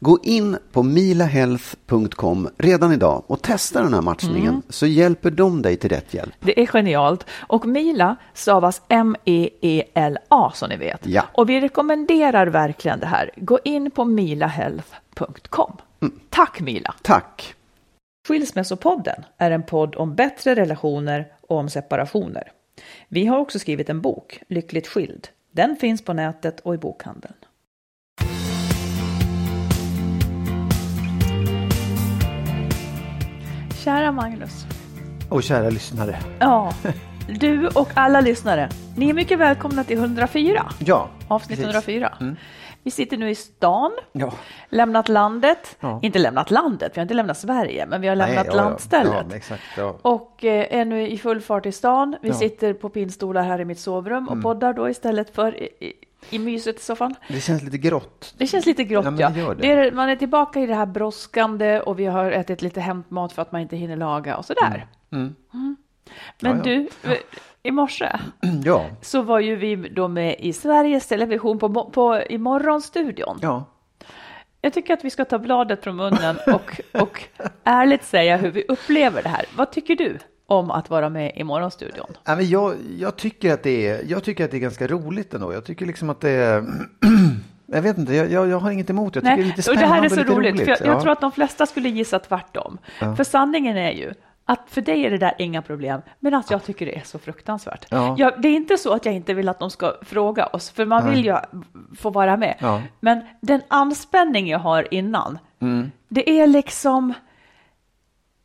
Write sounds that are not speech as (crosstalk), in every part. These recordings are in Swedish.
Gå in på milahealth.com redan idag och testa den här matchningen så hjälper de dig till rätt hjälp. Det är genialt. Och Mila stavas M-E-E-L-A som ni vet. Ja. Och vi rekommenderar verkligen det här. Gå in på milahealth.com. Tack Mila! Tack! Skilsmässopodden är en podd om bättre relationer och om separationer. Vi har också skrivit en bok, Lyckligt skild. Den finns på nätet och i bokhandeln. Kära Magnus. Och kära lyssnare. Ja, du och alla lyssnare. Ni är mycket välkomna till 104. Ja, Avsnitt precis. 104. Vi sitter nu i stan, Ja. lämnat landet. Ja. Inte lämnat landet, vi har inte lämnat Sverige, men vi har Nej, lämnat ja, ja. landstället. Exakt. Och eh, är nu i full fart i stan. Vi. Mm. sitter på pinnstolar här i mitt sovrum och poddar då istället för i, i, i myset i soffan. Det känns lite grått. Det känns lite grått, Ja, ja. det det. Är, man är tillbaka i det här brådskande och vi har ätit lite hämtmat för att man inte hinner laga och sådär. Mm. Men Ja, du, i morse (clears throat) Ja, så var ju vi då med i Sveriges Television på, på, i Morgonstudion. ja. Jag tycker att vi ska ta bladet från munnen och, och ärligt säga hur vi upplever det här. Vad tycker du om att vara med i Morgonstudion? Ja, men jag, jag, tycker att det är, jag tycker att det är ganska roligt ändå. Jag tycker liksom att det är... (clears throat) Jag vet inte, jag, jag, jag har inget emot det. Jag tycker det är lite och spännande det här är så lite roligt, för jag, jag Ja. tror att de flesta skulle gissa tvärtom. För sanningen är ju att för dig är det där inga problem, men att jag tycker det är så fruktansvärt. Ja. Jag, det är inte så att jag inte vill att de ska fråga oss, för man vill ju få vara med. Ja. Men den anspänning jag har innan, Mm. det är liksom,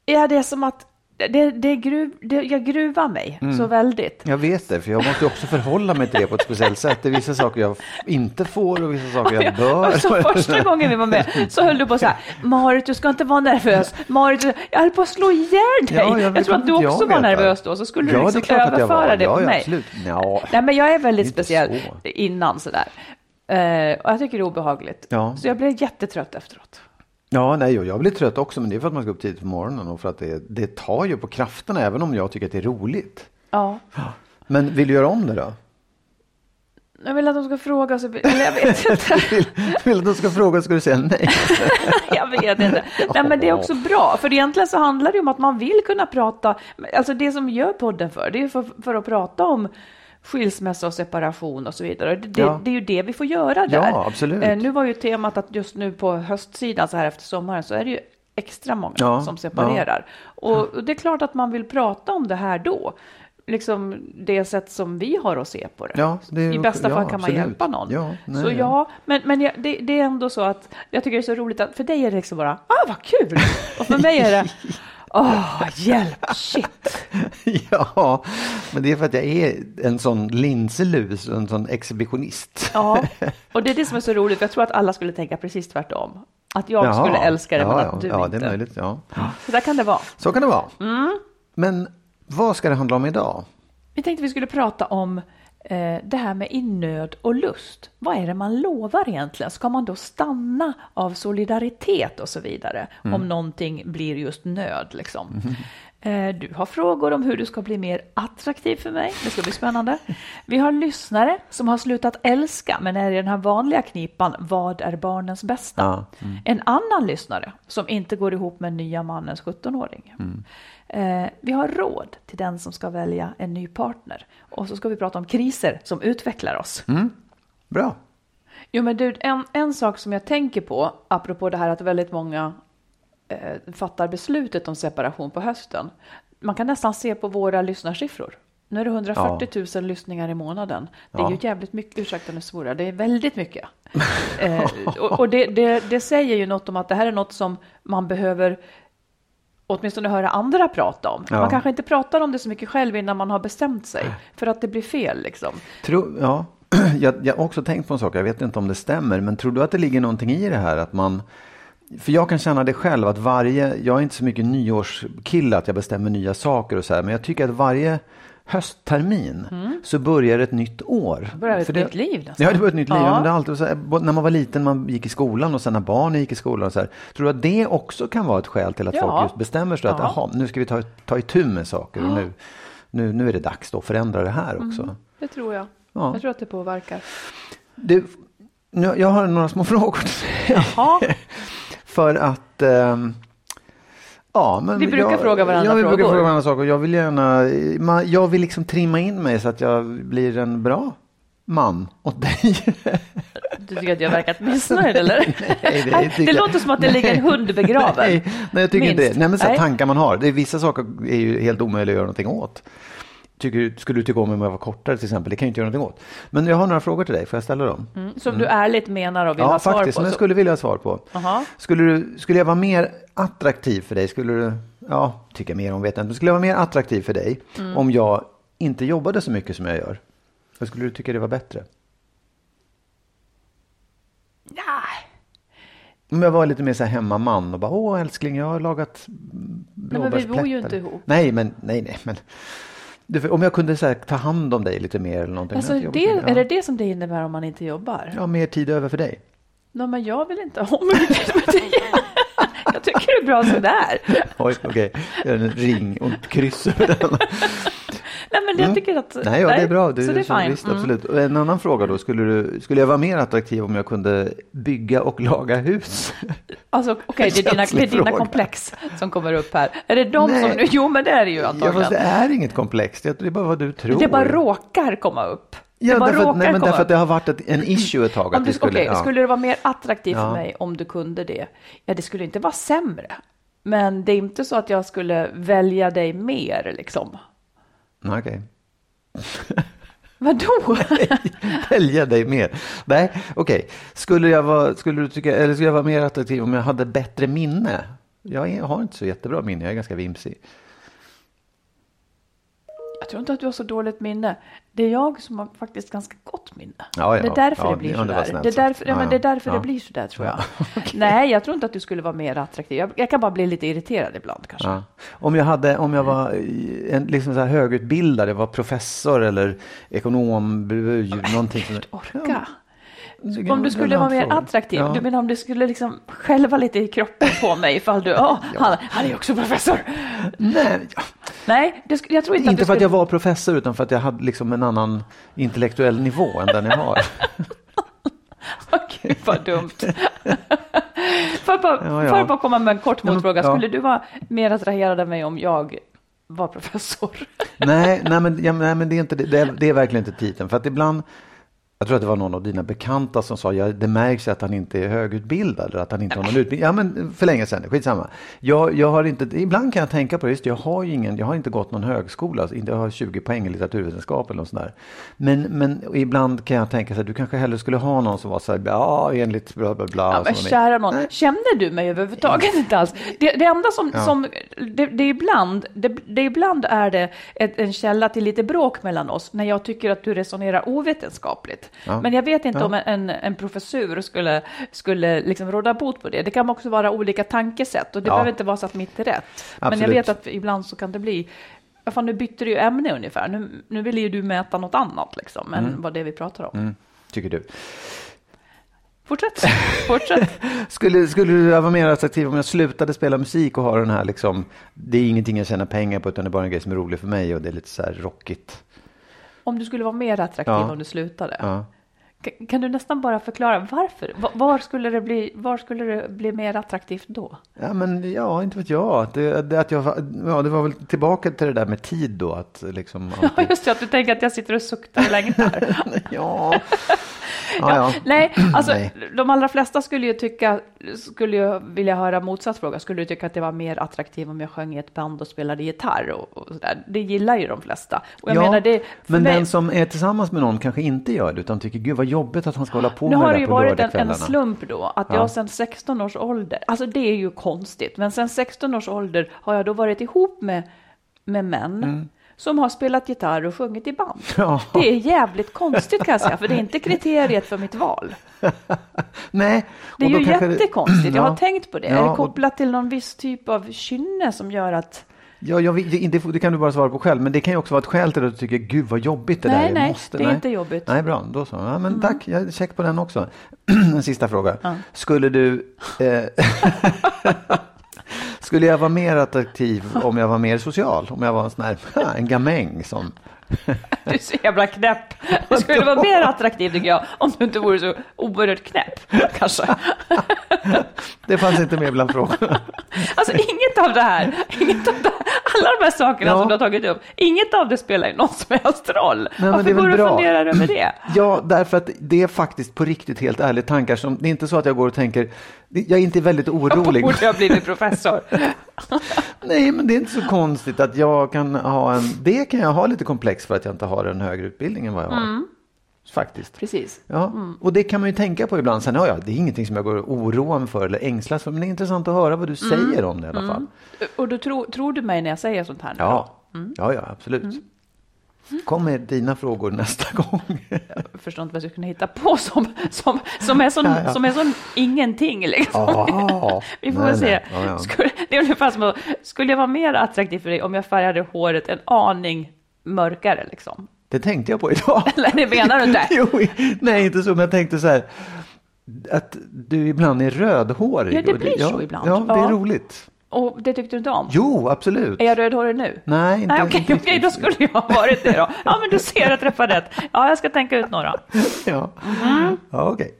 ja det är som att det, det gruv, det, jag gruvar mig Mm. så väldigt. Jag vet det, för jag måste också förhålla mig till det på ett speciellt sätt. Det är vissa saker jag inte får och vissa saker jag bör. Så första gången vi var med så höll du på så här, Marit du ska inte vara nervös. Marit, du- jag höll på att slå ihjäl dig. Ja, jag jag, tror att du också var nervös det. då, så skulle Ja, du det liksom jag överföra det på ja, mig. absolut. Ja. Nej, men jag är väldigt speciell så. innan sådär. Eh, och jag tycker det är obehagligt. Ja. Så jag blev jättetrött efteråt. Ja, nej, jag blir trött också, men det är för att man ska upp tidigt på morgonen och för att det, det tar ju på krafterna, även om jag tycker att det är roligt. Ja. Men vill du göra om det då? Jag vill att de ska fråga, så, eller jag vet (laughs) inte. Vill, vill att de ska fråga ska du säga nej. (laughs) jag vet inte. Nej, men det är också bra, för egentligen så handlar det om att man vill kunna prata, alltså det som gör podden för, det är för, för att prata om skilsmässa och separation och så vidare. Det, Ja. det är ju det vi får göra där. Ja, absolut. Eh, nu var ju temat att just nu på höstsidan så här efter sommaren så är det ju extra många Ja, som separerar. Och det är klart att man vill prata om det här då. Liksom det sätt som vi har att se på det. Ja, det är- I bästa ja, fall kan man absolut. hjälpa någon. Ja, nej, så ja. ja, men, men jag, det, det är ändå så att jag tycker det är så roligt att för dig är det liksom bara, ah vad kul! Och för mig är det, åh hjälp, shit! (laughs) Ja, men det är för att jag är en sån linselus, en sån exhibitionist. Ja, (laughs) och det är det som är så roligt, för jag tror att alla skulle tänka precis tvärtom. Att jag Jaha. skulle älska det, ja, men ja, att du ja, inte. det är möjligt. Ja. Så där kan det vara. Så kan det vara. Mm. Men vad ska det handla om idag? Vi tänkte vi skulle prata om det här med i nöd och lust. Vad är det man lovar egentligen? Ska man då stanna av solidaritet och så vidare om någonting blir just nöd? Liksom? Eh, du har frågor om hur du ska bli mer attraktiv för mig. Det ska bli spännande. Vi har lyssnare som har slutat älska men är i den här vanliga knipan Vad är barnens bästa? Ja, En annan lyssnare som inte går ihop med nya mannens 17-åring. Eh, vi har råd till den som ska välja en ny partner. Och så ska vi prata om kriser som utvecklar oss. Bra. Jo men du, en, en sak som jag tänker på, apropå det här att väldigt många eh, fattar beslutet om separation på hösten. Man kan nästan se på våra lyssnarsiffror. Nu är det 140 000 lyssningar i månaden. Det är Ja. ju jävligt mycket, ursäkta nu svora, det är väldigt mycket. (laughs) eh, och och det, det, det säger ju något om att det här är något som man behöver åtminstone höra andra prata om. Ja. Man kanske inte pratar om det så mycket själv innan man har bestämt sig, för att det blir fel liksom. Tro, ja. (clears throat) jag, jag har också tänkt på en sak, jag vet inte om det stämmer, men tror du att det ligger någonting i det här att man för jag kan känna det själv att varje, jag är inte så mycket nyårskille att jag bestämmer nya saker och så här, men jag tycker att varje hösttermin så börjar ett nytt år. Mm. Börjar ett För det, nytt liv nästan. Ja, det börjar ett nytt liv. Ja. Ja. Men det är alltid så här, när man var liten, man gick i skolan och sen när barnen gick i skolan. Och så här, tror du att det också kan vara ett skäl till att Ja. folk just bestämmer sig att Ja. jaha, nu ska vi ta, ta itu med saker och nu, nu, nu är det dags då att förändra det här också. Det tror jag. Ja. Jag tror att det påverkar. Du, nu, jag har några små (laughs) frågor till dig. Jaha. För att... ehm, ja, men Vi brukar jag, fråga varandra ja, vi brukar frågor. fråga varandra saker. Jag vill gärna... Jag vill liksom trimma in mig så att jag blir en bra man åt dig. (laughs) Du tycker att jag verkat missnöjd eller? (laughs) Nej, det det, låter som att det ligger en hund begraven. Nej, nej, jag tycker inte det. Nej, men så Nej. tankar man har. Det är, vissa saker är ju helt omöjliga att göra någonting åt. Tycker, skulle du tycka om om jag var kortare till exempel? Det kan jag inte göra någonting åt. Men jag har några frågor till dig. Får jag ställa dem? Mm, Som du ärligt menar och vill Ja, ha svar faktiskt. på. Men jag så- skulle vilja ha svar på. Jaha. Skulle, du, skulle jag vara mer attraktiv för dig? Skulle du, ja, tycka mer om vet jag inte. Men skulle jag vara mer attraktiv för dig Mm. om jag inte jobbade så mycket som jag gör? Eller skulle du tycka det var bättre? Nej. Om jag var lite mer så här hemmaman och bara, åh älskling, jag har lagat men vi blåbärsplättar. bor ju inte ihop. Nej, men, nej, nej, men. Om jag kunde så här, ta hand om dig lite mer eller någonting. Alltså, det, är det det som det innebär om man inte jobbar? Ja, mer tid över för dig. Nej, men jag vill inte ha mycket med det. Jag tycker det är bra sådär. Oj, okej. Gör En ring och ett kryss över den. Nej, men jag tycker att... Mm. Nej, ja, det är bra. Det, så det är. Visst, Mm. absolut. Och En annan fråga då. Skulle, du, skulle jag vara mer attraktiv om jag kunde bygga och laga hus? (laughs) Alltså, okej, det är dina, det är dina komplex som kommer upp här. Är det de som Nej. nu... Jo, men det är det ju Ja, antagligen. fast det är inget komplext. Det är bara vad du tror. Det bara råkar komma upp. Ja, det därför, att- nej, men därför att det har varit ett, en issue ett tag. Att du, skulle, okej, ja. skulle det vara mer attraktivt Ja. för mig om du kunde det? Ja, det skulle inte vara sämre. Men det är inte så att jag skulle välja dig mer liksom. Okej. (laughs) Vadå? (laughs) Välja dig mer. Nej, okej. Skulle jag vara, skulle du tycka, eller skulle jag vara mer attraktiv om jag hade bättre minne? Jag har inte så jättebra minne, jag är ganska vimsig. Jag tror inte att du har så dåligt minne. Det är jag som har faktiskt ganska gott minne. Ja, ja. Det är därför Ja, det blir det sådär. snällt Det är därför, ja, men det är därför det blir sådär tror jag. (laughs) Nej, jag tror inte att du skulle vara mer attraktiv. Jag, jag kan bara bli lite irriterad ibland kanske. Om jag hade, om jag var en liksom så här högutbildad, jag var professor eller ekonom, någonting sånt. Orka. Det Om du skulle vara mer attraktiv, Ja. du menar om du skulle liksom skälva lite i kroppen på mig ifall du, (laughs) ja, han, han är också professor. Nej. Nej, det, jag tror inte, Inte att för att jag var professor utan för att jag hade liksom en annan intellektuell nivå än den jag har. (laughs) Åh, Gud vad dumt. (laughs) Får jag bara, Ja, ja. bara komma med en kort Ja, motfråga? ja. Skulle du vara mer attraherad av mig om jag var professor? nej, nej, men, ja, nej, men det är, inte, det, det, är, det är verkligen inte titeln. För att ibland, jag tror att det var någon av dina bekanta som sa, ja, det märks att han inte är högutbildad, eller att han inte har någon utbildning. Ja, men för länge sedan, skitsamma. Jag, jag har inte, ibland kan jag tänka på det, just jag har ju ingen, jag har inte gått någon högskola, inte jag har 20 poäng i litteraturvetenskap eller något sånt där. Men, men ibland kan jag tänka så här, du kanske hellre skulle ha någon som var så här, ja, enligt bla bla bla. Ja, men kära någon, känner du mig överhuvudtaget inte alls? Det, det enda som, som det, det, är ibland, det, det ibland är det ett, en källa till lite bråk mellan oss när jag tycker att du resonerar ovetenskapligt. Ja. Men jag vet inte Ja. om en, en professur skulle, skulle liksom råda bot på det. Det kan också vara olika tankesätt och det Ja. behöver inte vara så att mitt är rätt. Men jag Absolut. vet att ibland så kan det bli fan, nu bytte du ju ämne ungefär. Nu, nu vill ju du mäta något annat liksom, än vad det vi pratar om. Mm, tycker du. Fortsätt, (laughs) fortsätt. Skulle, skulle du vara mer attraktiv om jag slutade spela musik och ha den här liksom, det är ingenting jag tjänar pengar på utan det är bara en grej som är rolig för mig och det är lite så här rockigt. Om du skulle vara mer attraktiv Ja. om du slutade. Ja. Kan- du nästan bara förklara varför? Va- Var skulle det bli, var skulle det bli mer attraktivt då? Ja, men ja, inte vet jag. Det, det, att jag ja, det var väl tillbaka till det där med tid då. Att liksom (laughs) Ja, alltid, just det, att du tänker att jag sitter och suktar och längtar. (laughs) ja. (laughs) Ja, ja. Nej, alltså Nej. de allra flesta skulle ju tycka, skulle ju vilja höra motsatt fråga, skulle du tycka att det var mer attraktivt om jag sjöng i ett band och spelade gitarr och, och sådär? Det gillar ju de flesta. Ja, menar det, men mig- den som är tillsammans med någon kanske inte gör det utan tycker gud vad jobbigt att han ska hålla på Nu med har det det där ju på varit en, en slump då, att Ja. jag sedan 16 års ålder, alltså det är ju konstigt, men sedan 16 års ålder har jag då varit ihop med, med män som har spelat gitarr och sjungit i band. Mm. Ja. Det är jävligt konstigt kan jag säga, för det är inte kriteriet för mitt val. (laughs) Nej. Det är och ju kanske det- jättekonstigt, jag har Ja. tänkt på det. Ja, är det och- kopplat till någon viss typ av kynne som gör att... Ja, jag, det, det, det kan du bara svara på själv, men det kan ju också vara ett skäl till att du tycker gud vad jobbigt det Nej, där är. nej, Måste, det är inte jobbigt. Mm. Nej, bra, då så. Ja, men tack, jag är check på den också. (clears throat) en sista fråga. Ja. Skulle du... Eh, (laughs) (laughs) skulle jag vara mer attraktiv om jag var mer social? Om jag var en sån här, (laughs) en gamäng som... (laughs) Du är så jävla knäpp. Det skulle vara mer attraktivt tycker jag, om du inte vore så oerhört knäpp, kanske. (laughs) Det fanns inte med bland frågorna. (laughs) Alltså inget av det här, inget av det här, alla de här sakerna Ja. som du har tagit upp, inget av det spelar ju någon som helst roll. men Varför går du och funderar över det? (clears throat) Ja, därför att det är faktiskt på riktigt helt ärligt tankar som, det är inte så att jag går och tänker, jag är inte väldigt orolig. Borde jag blivit professor? Nej, men det är inte så konstigt att jag kan ha en, det kan jag ha lite komplex för att jag inte har en högre utbildning än vad jag har. Faktiskt. Precis. Ja, och det kan man ju tänka på ibland. Sen, ja, ja, det är ingenting som jag går och oroar mig för eller ängslas för, men det är intressant att höra vad du säger om det i alla fall. Och då tror, tror du mig när jag säger sånt här nu? Ja, ja, ja, absolut. Kom med dina frågor nästa (laughs) gång. Jag förstår inte vad jag skulle kunna hitta på som, som, som, är, sån, Ja, ja. som är sån ingenting. Liksom. (laughs) Vi får nej, väl se. nej. Ja. Skulle, det är ungefär som skulle jag vara mer attraktiv för dig om jag färgade håret en aning mörkare? Liksom? Det tänkte jag på idag. (laughs) Eller det menar du inte? (laughs) jo, nej, inte så, men jag tänkte så här. Att du ibland är rödhårig. Ja, det blir ja, så ibland. Ja, det är Ja. roligt. Och det tyckte du inte om? Jo, absolut. Är jag rödhårig nu? Nej, inte, Nej, okej, inte okej, då skulle jag ha varit det då. Ja, men du ser, jag träffade rätt. Ja, jag ska tänka ut några. (laughs) Ja, Mhm. ja okej.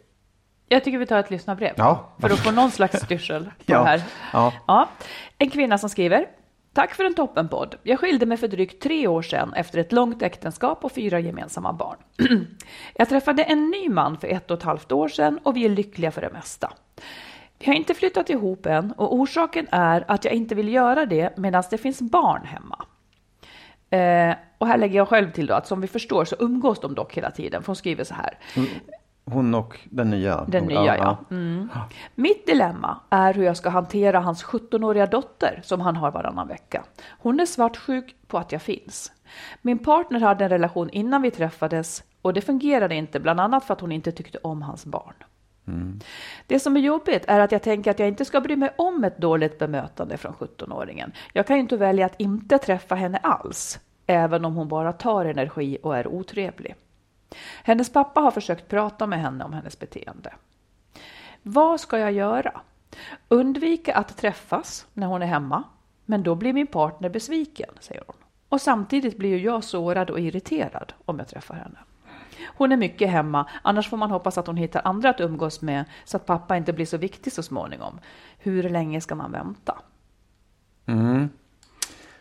Jag tycker vi tar ett lyssnarbrev. Ja. För att få någon slags styrsel på Ja. det här. Ja. Ja. En kvinna som skriver. Tack för en toppenpodd. Jag skilde mig för drygt tre år sedan efter ett långt äktenskap och fyra gemensamma barn. (clears throat) jag träffade en ny man för ett och ett halvt år sedan och vi är lyckliga för det mesta. Vi har inte flyttat ihop än och orsaken är att jag inte vill göra det medan det finns barn hemma. Eh, och här lägger jag själv till då att som vi förstår så umgås de dock hela tiden. För hon skriver så här. Mm. Hon och den nya. Den nya, ja. Mm. Mitt dilemma är hur jag ska hantera hans 17-åriga dotter som han har varannan vecka. Hon är svartsjuk på att jag finns. Min partner hade en relation innan vi träffades och det fungerade inte, bland annat för att hon inte tyckte om hans barn. Det som är jobbigt är att jag tänker att jag inte ska bry mig om ett dåligt bemötande från 17-åringen. Jag kan ju inte välja att inte träffa henne alls, även om hon bara tar energi och är otrevlig. Hennes pappa har försökt prata med henne om hennes beteende. Vad ska jag göra? Undvika att träffas när hon är hemma, Men då blir min partner besviken, säger hon. Och samtidigt blir ju jag sårad och irriterad om jag träffar henne. Hon är mycket hemma, annars får man hoppas att hon hittar andra att umgås med så att pappa inte blir så viktig så småningom. Hur länge ska man vänta? Mm.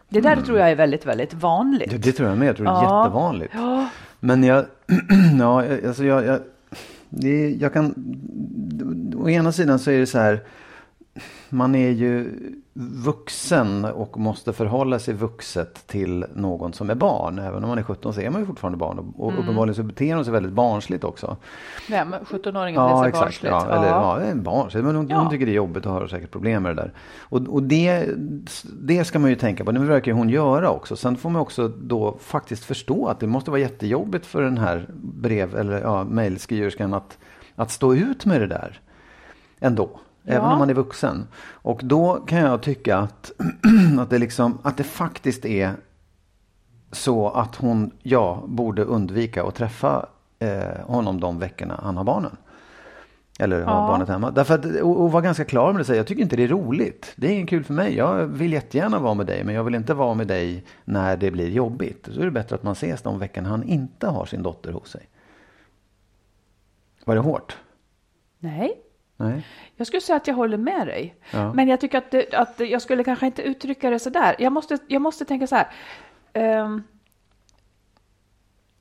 Det där tror jag är väldigt, väldigt vanligt. Det, det tror jag med. Jag tror det är Ja. jättevanligt. Ja. Men jag, (clears throat) ja, alltså jag, jag, det, jag kan, å ena sidan så är det så här, man är ju vuxen och måste förhålla sig vuxet till någon som är barn. Även om man är 17 så är man ju fortfarande barn och, och uppenbarligen så beter hon sig väldigt barnsligt också. Vem? 17-åringen Ja, så exakt. barnsligt? Ja, eller, ja. det är en barn. Men hon, Ja. hon tycker det är jobbigt och har säkert problem med det där. Och, och det, det ska man ju tänka på. Det verkar hon göra också. Sen får man också då faktiskt förstå att det måste vara jättejobbigt för den här brev eller ja, mejlskriverskan att, att stå ut med det där ändå. Även Ja. om man är vuxen. Och då kan jag tycka att, (clears throat) att, det, liksom, att det faktiskt är så att hon, ja, borde undvika att träffa eh, honom de veckorna han har barnen. Eller har Ja. barnet hemma. Därför att, och, och vara ganska klar med det. säga, Jag tycker inte det är roligt. Det är inget kul för mig. Jag vill jättegärna vara med dig. Men jag vill inte vara med dig när det blir jobbigt. Så är det bättre att man ses de veckorna han inte har sin dotter hos sig. Var det hårt? Nej, Nej. jag skulle säga att jag håller med dig. Ja. Men jag tycker att, det, att jag skulle kanske inte uttrycka det så där. Jag måste, jag måste tänka så här. Ehm,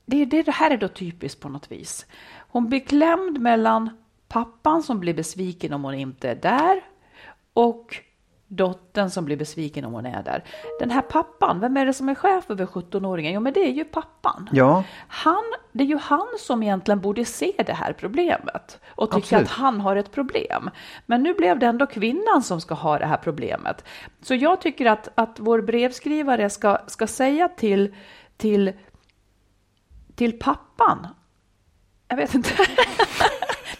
det, det, det här är då typiskt på något vis. Hon blir klämd mellan pappan som blir besviken om hon inte är där och dottern som blir besviken om hon är där. Den här pappan, vem är det som är chef över 17-åringen? Jo, men det är ju pappan. Ja, Han, det är ju han som egentligen borde se det här problemet och tycka att han har ett problem. Men nu blev det ändå kvinnan som ska ha det här problemet. Så jag tycker att, att vår brevskrivare ska, ska säga till, till, till pappan, jag vet inte, (laughs)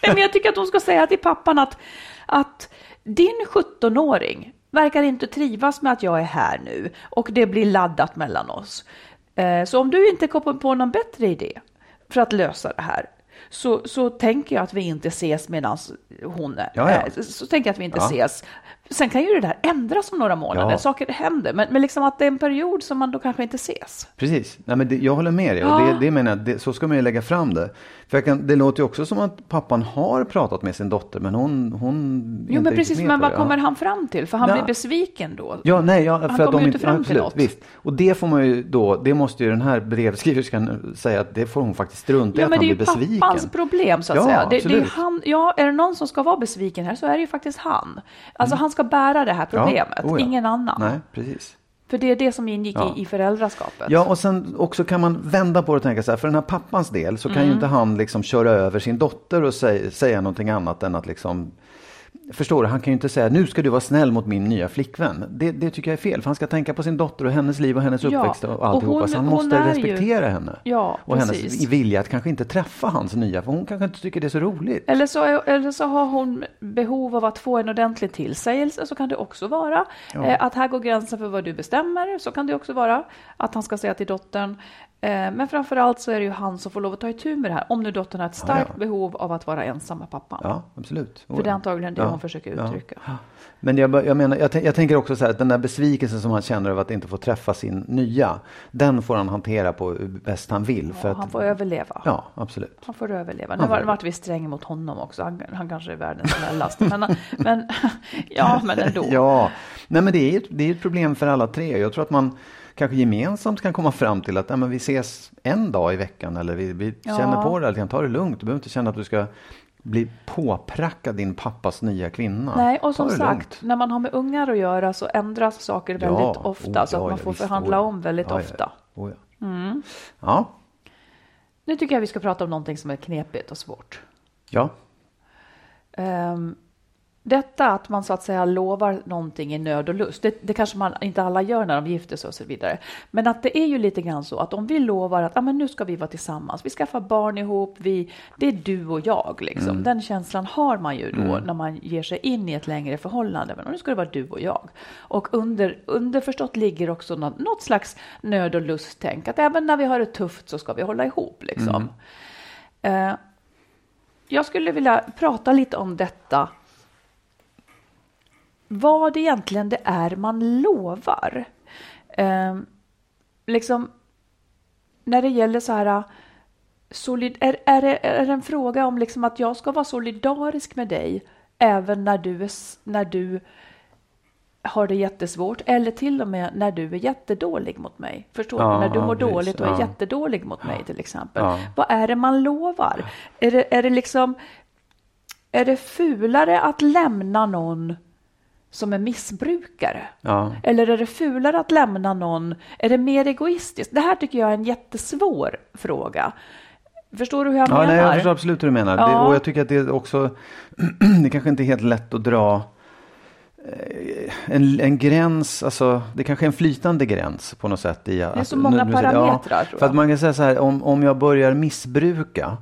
Nej, men jag tycker att hon ska säga till pappan att, att din 17-åring verkar inte trivas med att jag är här nu och det blir laddat mellan oss. Eh, Så om du inte kommer på någon bättre idé för att lösa det här så, så tänker jag att vi inte ses medan hon är... Ja, ja. eh, Så, så tänker jag att vi inte Ja. ses. Sen kan ju det där ändras om några månader, Ja. saker händer. Men, men liksom att det är en period som man då kanske inte ses. Precis, Nej, men det, jag håller med dig. Och det, det menar jag, det, så ska man ju lägga fram det. För kan, det låter ju också som att pappan har pratat med sin dotter, men hon, hon Jo, inte men precis, men vad det. kommer Ja. han fram till? För han Ja. blir besviken då. Ja, nej, ja, Han för att kommer de ju inte fram till absolut, något. Visst. Och det får man ju då, det måste ju den här brevskriverskan säga att det får hon faktiskt strunta i Ja, att men han det är blir ju besviken. pappans problem så att Ja, säga. Det, det är han, ja, är det någon som ska vara besviken här så är det ju faktiskt han. Alltså han ska bära det här problemet, Mm. oh ja. ingen annan. Nej, precis. För det är det som ingick Ja. i, i föräldraskapet. Ja, och sen också kan man vända på det och tänka så här, för den här pappans del så kan ju inte han liksom köra över sin dotter och säga, säga någonting annat än att liksom Förstår du? Han kan ju inte säga nu ska du vara snäll mot min nya flickvän. Det, det tycker jag är fel. För han ska tänka på sin dotter och hennes liv och hennes Ja, uppväxt och och alltihopa. hon- så han måste är ju- respektera henne. Ja, och precis. hennes vilja att kanske inte träffa hans nya. För hon kanske inte tycker det är så roligt. Eller så, eller så har hon behov av att få en ordentlig tillsägelse, så kan det också vara. Eh, att här går gränsen för vad du bestämmer, så kan det också vara. Att han ska säga till dottern. Eh, men framför allt så är det ju han som får lov att ta itu med det här. Om nu dottern har ett starkt ja. behov av att vara ensam med pappan. Ja, absolut. För det är antagligen det hon försöker Ja. uttrycka. Men jag, jag, menar, jag, jag tänker också så här, att den där besvikelsen som han känner över att inte få träffa sin nya, den får han hantera på bäst han vill. För Ja, att, han får överleva. Ja, absolut. Han får överleva. Nu var, vart vi sträng mot honom också. Han, han kanske är världens snällaste. Men, men, (laughs) ja, men ändå. (laughs) Ja, nej men det är det är ett problem för alla tre. Jag tror att man kanske gemensamt kan komma fram till att ja, men vi ses en dag i veckan eller vi, vi Ja. känner på det, eller kan ta det lugnt. Du behöver inte känna att du ska bli påprackad din pappas nya kvinna. Nej, och som sagt, lugnt. när man har med ungar att göra så ändras saker väldigt Ja, ofta. oh, så att ja, man ja, får visst, förhandla oh ja. om väldigt Ja, ja, ofta. ja. Oh, ja. ja, Nu tycker jag vi ska prata om någonting som är knepigt och svårt. ja. Ehm, detta att man så att säga lovar någonting i nöd och lust, det, det kanske man inte alla gör när de gifter sig och så vidare. Men att det är ju lite grann så att om vi lovar att ah, men nu ska vi vara tillsammans, vi skaffar barn ihop, vi, det är du och jag. Liksom. Den känslan har man ju då när man ger sig in i ett längre förhållande. Men nu ska det vara du och jag. Och under, underförstått ligger också något, något slags nöd och lusttänk. Att även när vi har det tufft så ska vi hålla ihop. Liksom. Eh, jag skulle vilja prata lite om detta vad egentligen det är man lovar. Eh, liksom, när det gäller så här, solid, är, är, det, är det en fråga om liksom att jag ska vara solidarisk med dig även när du, är, när du har det jättesvårt eller till och med när du är jättedålig mot mig. Förstår Ja, du? När du mår precis. dåligt och är Ja. jättedålig mot mig till exempel. Ja. Vad är det man lovar? Är det, är det liksom är det fulare att lämna någon som är missbrukare? Ja. Eller är det fulare att lämna någon? Är det mer egoistiskt? Det här tycker jag är en jättesvår fråga. Förstår du hur jag Ja, menar? nej, jag förstår absolut hur du menar. Det, Ja. och jag tycker att det är också, (clears throat) det kanske inte är helt lätt att dra eh, en, en gräns, alltså det kanske är en flytande gräns på något sätt. I att, är så många nu- parametrar, tror För att man kan säga så här, om, om jag börjar missbruka,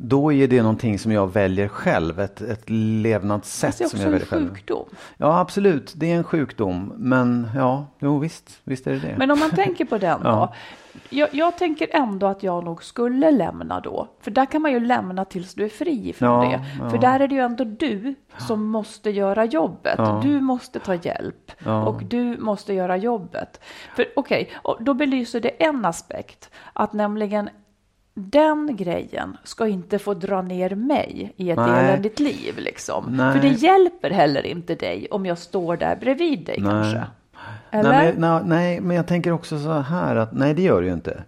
då är det någonting som jag väljer själv, ett, ett levnadssätt Fast det är som också jag en väljer själv. sjukdom. Ja, absolut, det är en sjukdom, men ja, jo visst, visst är det det. Men om man tänker på den (laughs) då. Ja. Jag, jag tänker ändå att jag nog skulle lämna då. För där kan man ju lämna tills du är fri från Ja, det. ja. För där är det ju ändå du som måste göra jobbet. Du måste ta hjälp. Och du måste göra jobbet. För okej, och då belyser det en aspekt. Att nämligen den grejen ska inte få dra ner mig i ett Nej. eländigt liv. Liksom. Nej. För det hjälper heller inte dig om jag står där bredvid dig Nej. kanske. Eller? Nej men, nej, nej, men jag tänker också så här att nej, det gör det ju inte.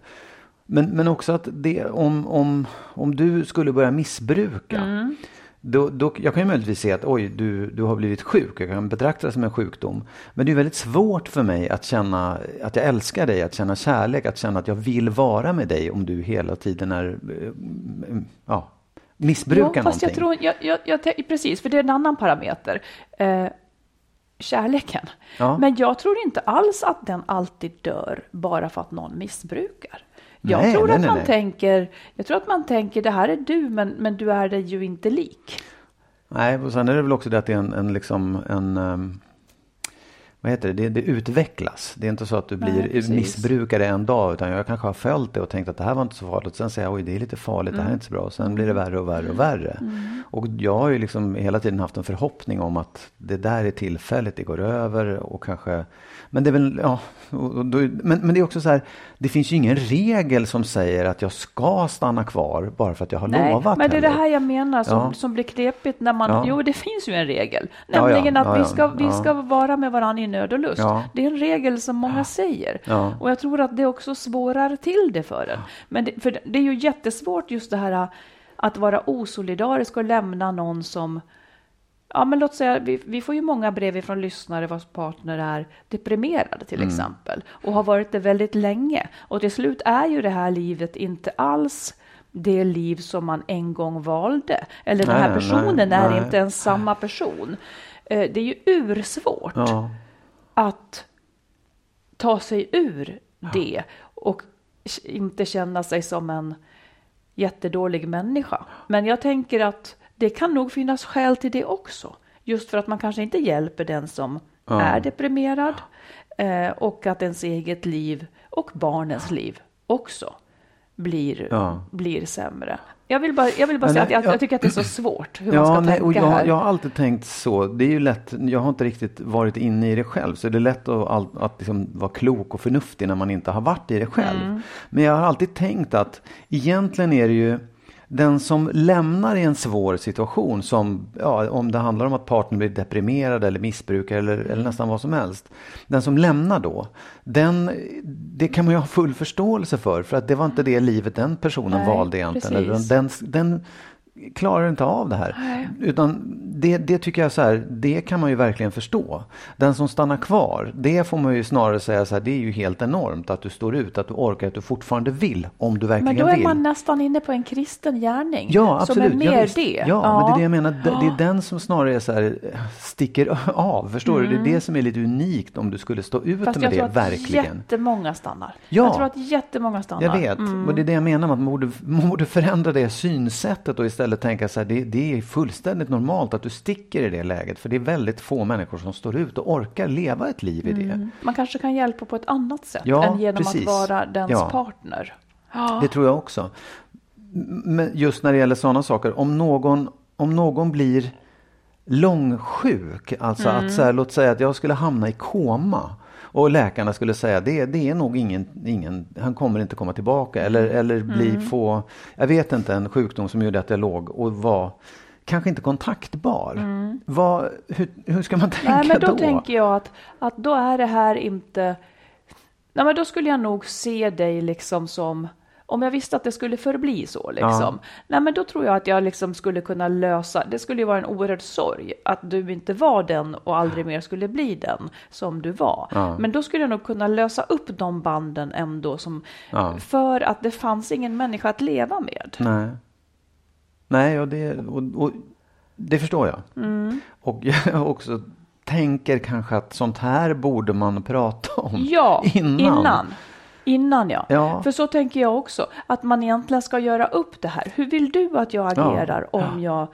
Men, men också att det, om, om, om du skulle börja missbruka. Mm. Då, då, jag kan ju möjligtvis se att oj, du, du har blivit sjuk. Jag kan betrakta det som en sjukdom. Men det är väldigt svårt för mig att känna att jag älskar dig, att känna kärlek, att känna att jag vill vara med dig om du hela tiden är, eh, ja, missbrukar ja, fast någonting. jag tror, jag, jag, jag, precis, för det är en annan parameter. Eh, kärleken. Ja. Men jag tror inte alls att den alltid dör bara för att någon missbrukar. Jag Nej, tror nej, att man nej. tänker, jag tror att man tänker det här är du men, men du är dig ju inte lik. Nej, och sen är det väl också det att det är en, en liksom en ehm, vad heter det? det? Det utvecklas. Det är inte så att du Nej, blir precis. missbrukare en dag utan jag kanske har följt det och tänkt att det här var inte så farligt. Sen säger jag oj det är lite farligt, det här är Mm. inte så bra. Och sen blir det värre och värre och värre. Och jag har ju liksom hela tiden haft en förhoppning om att det där är tillfälligt, det går över och kanske men det är väl, ja, då, men, men det är också så här, det finns ju ingen regel som säger att jag ska stanna kvar bara för att jag har Nej, lovat. men det är det här jag menar som, Ja. som blir knepigt när man, Ja. jo det finns ju en regel, Ja, ja, nämligen att vi ska, vi ska vara med varandra nöd och lust. Ja. Det är en regel som många säger. Ja. Och jag tror att det också svårar till det för en. Men det, för det är ju jättesvårt just det här att vara osolidarisk och lämna någon som Ja, men låt säga, vi, vi får ju många brev från lyssnare vars partner är deprimerade till exempel och har varit det väldigt länge. Och till slut är ju det här livet inte alls det liv som man en gång valde. Eller den Nej, här nej, personen är nej. inte ens samma person. Eh, Det är ju ursvårt Ja. Att ta sig ur det och inte känna sig som en jättedålig människa. Men jag tänker att det kan nog finnas skäl till det också. Just för att man kanske inte hjälper den som Ja. är deprimerad eh, och att ens eget liv och barnens liv också blir, Ja. blir sämre. Jag vill bara, jag vill bara säga att jag, jag- tycker att det är så svårt hur man ska nej, tänka och jag, här. jag har alltid tänkt så. Det är ju lätt, jag har inte riktigt varit inne i det själv. Så det är lätt att, att liksom vara klok och förnuftig när man inte har varit i det själv. Mm. Men jag har alltid tänkt att egentligen är det ju den som lämnar i en svår situation, som, ja, om det handlar om att partnern blir deprimerad eller missbrukare eller, eller nästan vad som helst. Den som lämnar då, den, det kan man ju ha full förståelse för, för att det var inte det livet den personen Nej, valde egentligen. precis. Den, den klarar inte av det här. Nej. Utan det, det tycker jag så här, det kan man ju verkligen förstå. Den som stannar kvar, det får man ju snarare säga så här, det är ju helt enormt att du står ut, att du orkar, att du fortfarande vill, om du verkligen Men då är vill. man nästan inne på en kristen gärning. Ja, absolut. Som är ja, mer visst. det. Ja, men det är det jag menar. Det, det är den som snarare är så här, sticker (laughs) av. Förstår du? Det är det som är lite unikt om du skulle stå ut Mm. Fast med jag det, tror att verkligen. jättemånga stannar. Ja. Jag tror att jättemånga stannar. Jag vet, Mm. och det är det jag menar man borde, (laughs) man borde förändra det synsättet och istället tänka så här, det, det är fullständigt normalt att du sticker i det läget. För det är väldigt få människor som står ut och orkar leva ett liv i det. Mm. Man kanske kan hjälpa på ett annat sätt Ja, än genom precis. att vara dens Ja. partner. Det tror jag också. Men just när det gäller sådana saker, om någon, om någon blir långsjuk. Alltså att så här, låt säga att jag skulle hamna i koma. Och läkarna skulle säga det, det är nog ingen, ingen, han kommer inte komma tillbaka. Eller, eller bli få, jag vet inte, en sjukdom som gjorde att jag låg och var kanske inte kontaktbar. Vad, hur, hur ska man tänka Nej, men då, då? tänker jag att, att då är det här inte... Nej, men då skulle jag nog se dig liksom som... Om jag visste att det skulle förbli så, liksom. Nej, men då tror jag att jag liksom skulle kunna lösa... Det skulle ju vara en oerhörd sorg att du inte var den och aldrig mer skulle bli den som du var. Men då skulle jag nog kunna lösa upp de banden ändå, som, Ja. för att det fanns ingen människa att leva med. Nej. Nej, och det, och, och, det förstår jag. Mm. Och jag också tänker kanske att sånt här borde man prata om Ja, (laughs) innan. innan. Innan ja. Ja. För så tänker jag också, att man egentligen ska göra upp det här. Hur vill du att jag agerar Ja, om jag...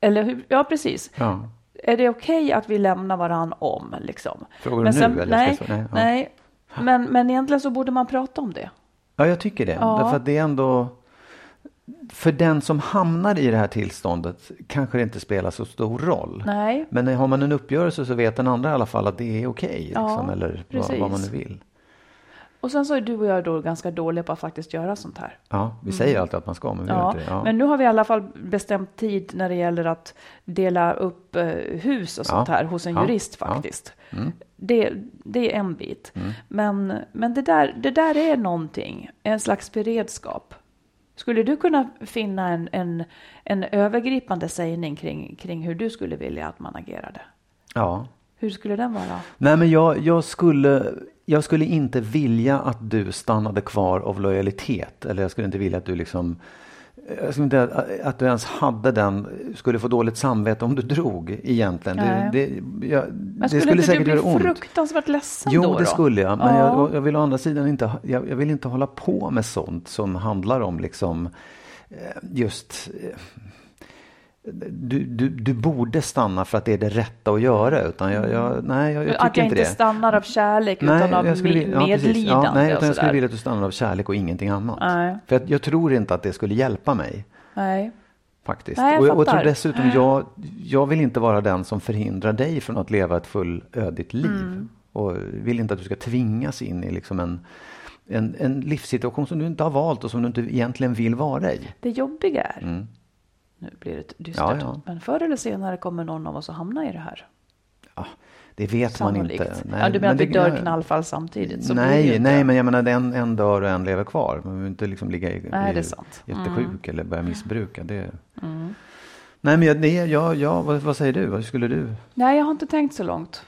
Eller hur, ja, precis. Ja. Är det okej att vi lämnar varann om? Liksom? Frågar du nu, eller nej, svara? Nej, nej. Men, men egentligen så borde man prata om det. ja, jag tycker det. Därför att det är ändå... För den som hamnar i det här tillståndet kanske det inte spelar så stor roll. Nej. Men har man en uppgörelse så vet den andra i alla fall att det är okej. Ja, liksom, eller vad, vad man nu vill. Och sen så är du och jag då ganska dåliga på att faktiskt göra sånt här. Ja, vi säger alltid att man ska, men vi Mm. Ja, gör inte det. Ja. men nu har vi i alla fall bestämt tid när det gäller att dela upp eh, hus och sånt Ja. här hos en jurist Ja. Mm. faktiskt. Det, det är en bit. Men, men det, där, det där är någonting, en slags beredskap. Skulle du kunna finna en, en, en övergripande sägning kring, kring hur du skulle vilja att man agerade? ja. Hur skulle den vara? Nej, men jag, jag, skulle, jag skulle inte vilja att du stannade kvar av lojalitet. Eller jag skulle inte vilja att du liksom jag skulle inte att du ens hade den, skulle få dåligt samvete om du drog egentligen. Det, det, jag, Men det skulle, skulle inte säkert du bli göra ont. fruktansvärt ledsen Jo, då? då? det skulle jag. Men Ja. jag, jag vill å andra sidan inte, jag, jag vill inte hålla på med sånt som handlar om liksom eh, just eh, du, du, du borde stanna för att det är det rätta att göra. Utan jag, jag, nej, jag, jag tycker att jag inte inte stannar av kärlek utan av jag skulle me- vilja- ja, medlidande. Ja, nej, utan jag skulle vilja att du stannar av kärlek och ingenting annat. Nej. För att jag tror inte att det skulle hjälpa mig. Nej. Faktiskt. Nej, jag och, jag, och jag tror dessutom, jag, jag vill inte vara den som förhindrar dig från att leva ett fullödigt liv. Mm. Och vill inte att du ska tvingas in i liksom en, en, en livssituation som du inte har valt och som du inte egentligen vill vara i. Det jobbiga är, nu blir det dystert, Mm. Ja, ja. men förr eller senare kommer någon av oss att hamna i det här. Ja, det vet man Sannolikt. inte. ja, du menar att vi dör knallfall samtidigt? Så nej, nej, men jag menar en, en dör och en lever kvar. Man vill inte liksom ligga i, Nej, det är sant. Mm. jättesjuk eller börja missbruka. Det... Nej, men jag, det, jag, jag, vad, vad säger du? Vad skulle du? Nej, jag har inte tänkt så långt.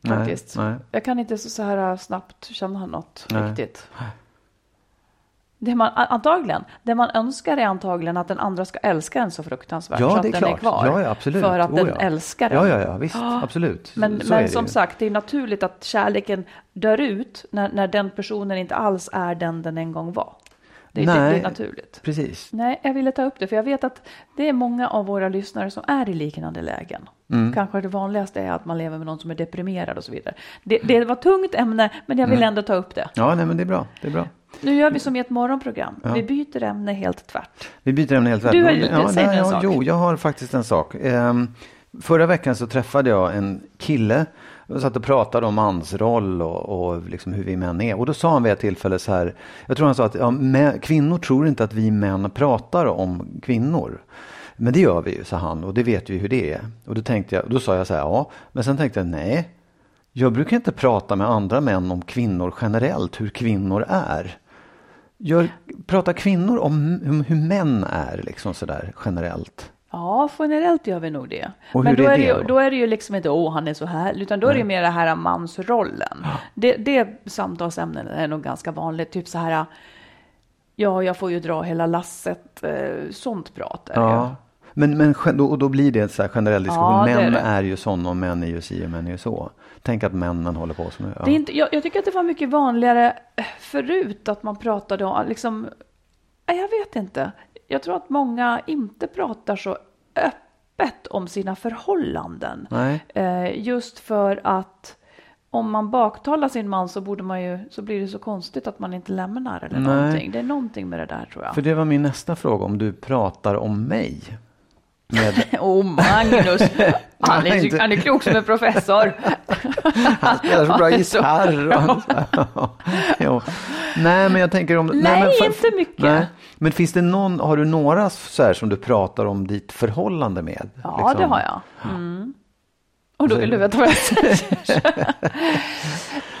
Nej, Faktiskt. nej. Jag kan inte så, så här snabbt känna något Nej. riktigt. Det man, antagligen, det man önskar är antagligen att den andra ska älska en så fruktansvärt Ja, så att den klart. är kvar. Ja, ja, absolut. För att Oh, den ja. älskar en. Ja, ja, ja, visst, absolut. Men, Så men som ju. sagt, det är naturligt att kärleken dör ut när, när den personen inte alls är den den en gång var. Det, det, det Nej. är naturligt. Precis. Nej, jag ville ta upp det för jag vet att det är många av våra lyssnare som är i liknande lägen. Mm. Kanske det vanligaste är att man lever med någon som är deprimerad och så vidare. Det, det var tungt ämne, men jag Mm. vill ändå ta upp det. Ja, nej, men det är bra. Det är bra. Nu gör vi som i ett morgonprogram. Vi byter ämne helt tvärt. Vi byter ämne helt Du har- ja, säg nej, en ja, sak. Jo, jag har faktiskt en sak. Ehm, förra veckan så träffade jag en kille jag satt och pratade om mansroll och, och liksom hur vi män är. Och då sa han vid ett tillfälle så här, jag tror han sa att ja, män, kvinnor tror inte att vi män pratar om kvinnor. Men det gör vi ju, sa han, och det vet vi hur det är. Och då, tänkte jag, då sa jag så här, ja, men sen tänkte jag, nej, jag brukar inte prata med andra män om kvinnor generellt, hur kvinnor är. Gör, pratar kvinnor om hur, hur män är liksom sådär generellt? Ja, generellt gör vi nog det. Och Men då är är, det ju, då? då är det ju liksom inte åh, han är så här, utan då är det ju mer det här mansrollen. Det, det samtalsämnet är nog ganska vanligt, typ så här, ja, jag får ju dra hela lasset, eh, sånt prat är. Ja. Men, men då, och då blir det en så här generell diskussion. Ja, är män det. är, ju sådana och män är ju si och män är ju så. Tänk att männen håller på som ja. Det är inte, jag, jag tycker att det var mycket vanligare eh, förut att man pratade om, liksom, nej, jag vet inte. Jag tror att många inte pratar så öppet om sina förhållanden. Eh, just för att om man baktalar sin man så, borde man ju, så blir det så konstigt att man inte lämnar eller Nej. någonting. Det är någonting med det där tror jag. För det var min nästa fråga, om du pratar om mig. Med, (laughs) Oh, Magnus! (laughs) Han Nej, är, inte- han är klok som en professor. (laughs) han spelar så bra gitarr. Och, jo. Nej, men jag tänker om... Nej, men för- inte mycket. Nej. Men finns det någon, har du några så här som du pratar om ditt förhållande med? Ja, Liksom? det har jag. Mm. Och då vill du veta vad jag säger?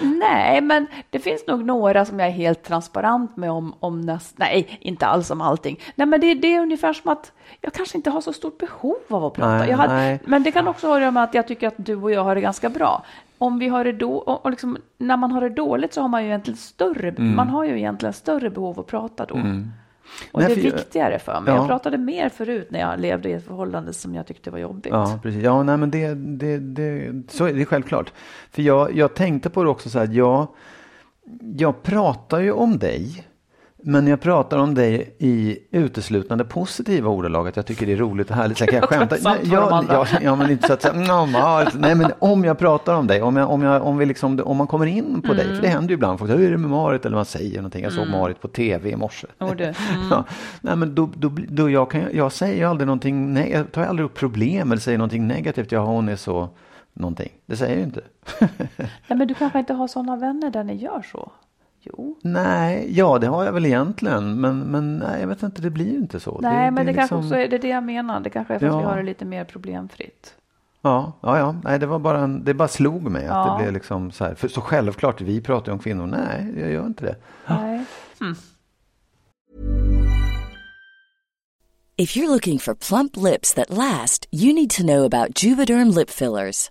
(laughs) Nej, men det finns nog några som jag är helt transparent med om, om näst, nej, inte alls om allting. Nej, men det, det är ungefär som att jag kanske inte har så stort behov av att prata. Nej, hade, nej. Men det kan också ha att göra med att jag tycker att du och jag har det ganska bra. Om vi har det då, och, liksom, när man har det dåligt så har man ju egentligen större, Mm. man har ju egentligen större behov att prata då. Och Nej, det är för viktigare för mig. Ja. Jag pratade mer förut när jag levde i ett förhållande som jag tyckte var jobbigt. Ja, precis. Ja, nej, men det, det, det, så är det självklart. För jag, jag tänkte på det också så här, jag, jag pratar ju om dig. Men jag pratar om dig i uteslutande positiva ordalag. Att jag tycker det är roligt och härligt. Sen kan jag skämta. Nej, jag, jag, ja, men inte så att säga, "Mm, ja, nej, men om jag pratar om dig. Om, jag, om, jag, om, vi liksom, om man kommer in på dig. För det Mm. händer ju ibland. Folk hur är det med Marit? Eller man säger någonting. Jag såg Marit på tv i morse. (laughs) Mm. Ja, nej, men då, då, då jag, kan, jag säger aldrig någonting, nej, jag tar aldrig upp problem eller säger någonting negativt. Ja, hon är så någonting. Det säger jag ju inte. (laughs) Nej, men du kanske inte har sådana vänner där ni gör så? Jo. nej, ja det har jag väl egentligen. Men, men nej, jag vet inte, det blir ju inte så. Nej, men det, är kanske liksom- också är det, det jag menar. Det kanske är för att Ja. vi har det lite mer problemfritt. Ja, ja, ja. Nej, det var bara en, det bara slog mig att Ja. det blev liksom så här. För så självklart, vi pratar ju om kvinnor. Nej, jag gör inte det. Nej. If you're looking for plump lips that last, you need to know about Juvederm lip fillers.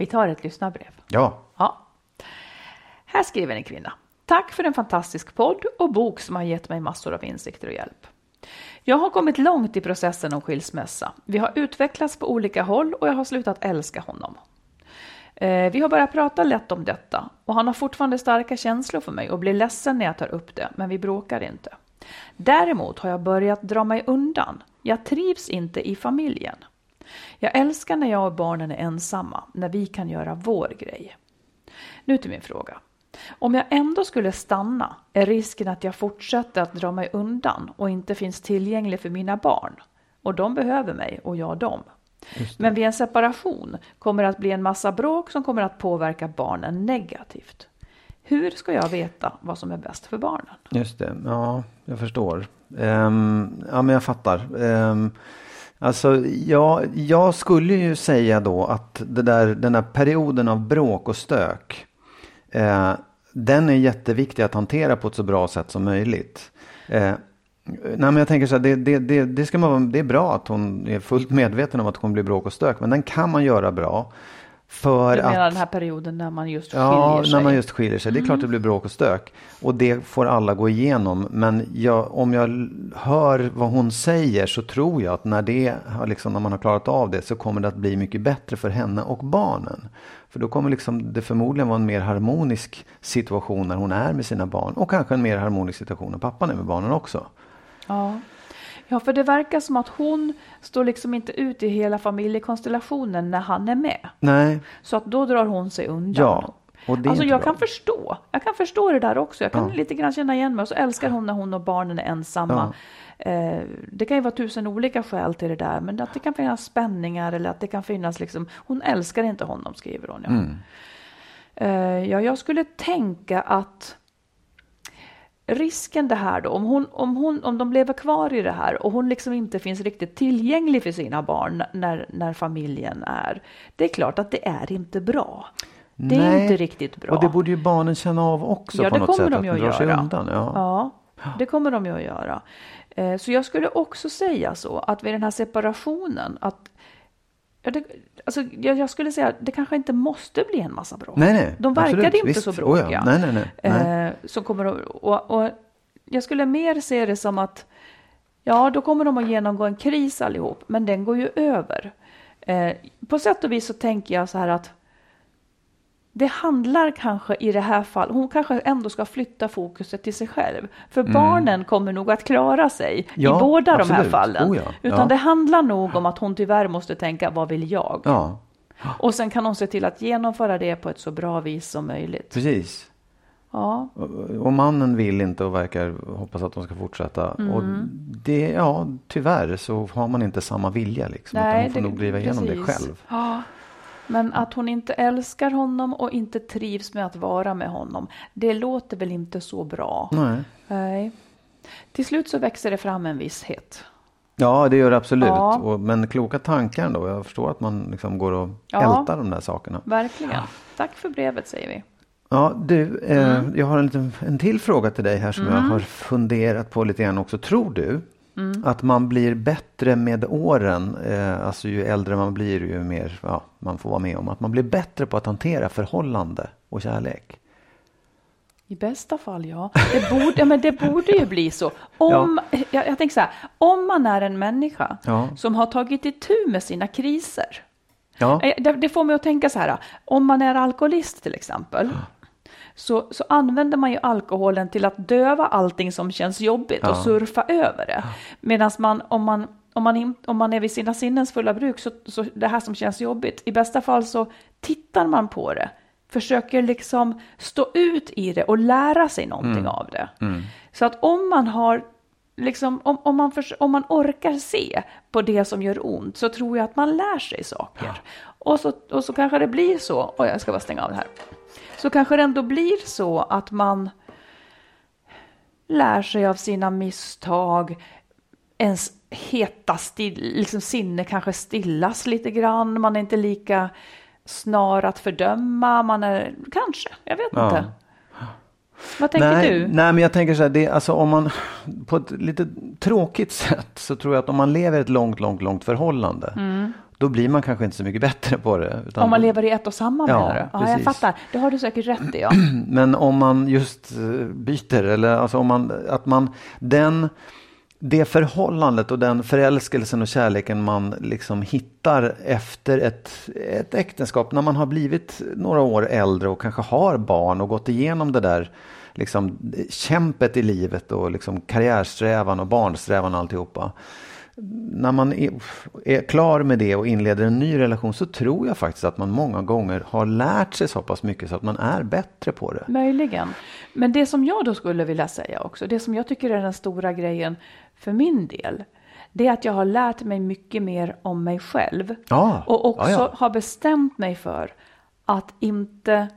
Vi tar ett lyssnarbrev. Ja, Ja. Här skriver en kvinna. Tack för en fantastisk podd och bok som har gett mig massor av insikter och hjälp. Jag har kommit långt i processen om skilsmässa. Vi har utvecklats på olika håll och jag har slutat älska honom. Eh, Vi har börjat prata lätt om detta och han har fortfarande starka känslor för mig och blir ledsen när jag tar upp det, men vi bråkar inte. Däremot har jag börjat dra mig undan. Jag trivs inte i familjen. Jag älskar när jag och barnen är ensamma, när vi kan göra vår grej. Nu till min fråga. Om jag ändå skulle stanna är risken att jag fortsätter att dra mig undan och inte finns tillgänglig för mina barn. Och de behöver mig och jag dem. Men vid en separation kommer det att bli en massa bråk som kommer att påverka barnen negativt. Hur ska jag veta vad som är bäst för barnen? just det. Ja, jag förstår. Ehm, ja, men jag fattar. Ehm, Alltså, ja, jag skulle ju säga då att det där, den där perioden av bråk och stök, eh, den är jätteviktig att hantera på ett så bra sätt som möjligt. Eh, nej, men jag tänker så här, det, det, det, det, ska man, det är bra att hon är fullt medveten om att det kommer bli bråk och stök, men den kan man göra bra. För Du menar att, den här perioden när man just skiljer Ja, sig? när man just skiljer sig. Det är klart Mm. det blir bråk och stök. Och det får alla gå igenom. Men jag, om jag hör vad hon säger så tror jag att när, det, liksom, när man har klarat av det så kommer det att bli mycket bättre för henne och barnen. För då kommer liksom det förmodligen vara en mer harmonisk situation när hon är med sina barn. Och kanske en mer harmonisk situation när pappan är med barnen också. Ja. Ja, för det verkar som att hon står liksom inte ut i hela familjekonstellationen när han är med. Nej, Så att då drar hon sig undan. ja. Och det Alltså jag bra. kan förstå. Jag kan förstå det där också. Jag kan Ja. lite grann känna igen mig. Och så älskar hon när hon och barnen är ensamma. Eh, det kan ju vara tusen olika skäl till det där. Men att det kan finnas spänningar eller att det kan finnas liksom. Hon älskar inte honom skriver hon. Ja. Mm. Eh, ja, jag skulle tänka att risken det här då, om, hon, om, hon, om de lever kvar i det här och hon liksom inte finns riktigt tillgänglig för sina barn när, när familjen är. Det är klart att det är inte bra. Det är Nej. inte riktigt bra. Och det borde ju barnen känna av också Ja, på något kommer sätt. de att de drar sig göra. undan. Ja. Ja, det kommer de ju att göra. Eh, Så jag skulle också säga så att vid den här separationen att ja, det, alltså, jag, jag skulle säga att det kanske inte måste bli en massa bråk. Nej, nej. De verkade absolut. inte Visst. så Oh, bråkiga. ja. Nej, nej, nej. nej. Eh, som kommer att, och, och jag skulle mer se det som att ja, då kommer de att genomgå en kris allihop, men den går ju över. Eh, på sätt och vis så tänker jag så här att det handlar kanske i det här fallet, hon kanske ändå ska flytta fokuset till sig själv. För barnen kommer nog att klara sig Mm. Ja, i båda de här absolut. fallen. Oh ja, Utan ja. det handlar nog om att hon tyvärr måste tänka, vad vill jag? Ja, Och sen kan hon se till att genomföra det på ett så bra vis som möjligt. precis. Ja, Och- mannen vill inte och verkar hoppas att de ska fortsätta. Mm. Och det, ja, tyvärr så har man inte samma vilja liksom. utan hon får nog driva igenom det precis. själv. Men att hon inte älskar honom och inte trivs med att vara med honom, det låter väl inte så bra. Nej. Nej. Till slut så växer det fram en visshet. Ja, det gör det absolut. Ja. Och, men kloka tankar ändå. Jag förstår att man liksom går och Ja. ältar de där sakerna. Verkligen. Tack för brevet säger vi. Ja, du, eh, Mm. jag har en, liten, en till fråga till dig här som jag har funderat på lite grann också. Tror du Mm. att man blir bättre med åren, eh, alltså ju äldre man blir ju mer ja, man får vara med om, att man blir bättre på att hantera förhållande och kärlek? I bästa fall ja. Det borde, ja, men det borde ju bli så. Om, jag, jag tänker så här, om man är en människa Ja. som har tagit itu med sina kriser. Ja, Eh, Det, det får mig att tänka så här, om man är alkoholist till exempel. Så, så använder man ju alkoholen till att döva allting som känns jobbigt och Ja. surfa över det. Medan man, om man, om man, in, om man är vid sina sinnens fulla bruk, så, så det här som känns jobbigt, i bästa fall så tittar man på det, försöker liksom stå ut i det och lära sig någonting av det. Så att om man har Liksom, om, om, man förs- om man orkar se på det som gör ont så tror jag att man lär sig saker. Och, så, och så kanske det blir så, oj jag ska bara stänga av det här. Så kanske det ändå blir så att man lär sig av sina misstag. Ens heta still, liksom sinne kanske stillas lite grann. Man är inte lika snar att fördöma. Man är kanske, jag vet Ja. inte. Vad tänker nej, du? Nej, men jag tänker så här, det, alltså om man på ett lite tråkigt sätt så tror jag att om man lever ett långt, långt, långt förhållande, då blir man kanske inte så mycket bättre på det. Om man lever i ett och samma Ja, menar du? Ja, jag fattar. Det har du säkert rätt i. Ja. (clears throat) Men om man just eh, byter, eller alltså om man, att man, den, det förhållandet och den förälskelsen och kärleken man liksom hittar efter ett, ett äktenskap, när man har blivit några år äldre och kanske har barn och gått igenom det där liksom, kämpet i livet och liksom karriärsträvan och barnsträvan och alltihopa. När man är, är klar med det och inleder en ny relation så tror jag faktiskt att man många gånger har lärt sig så pass mycket så att man är bättre på det. Möjligen. Men det som jag då skulle vilja säga också, det som jag tycker är den stora grejen för min del, det är att jag har lärt mig mycket mer om mig själv. Ja, Och också ja, ja. har bestämt mig för att inte...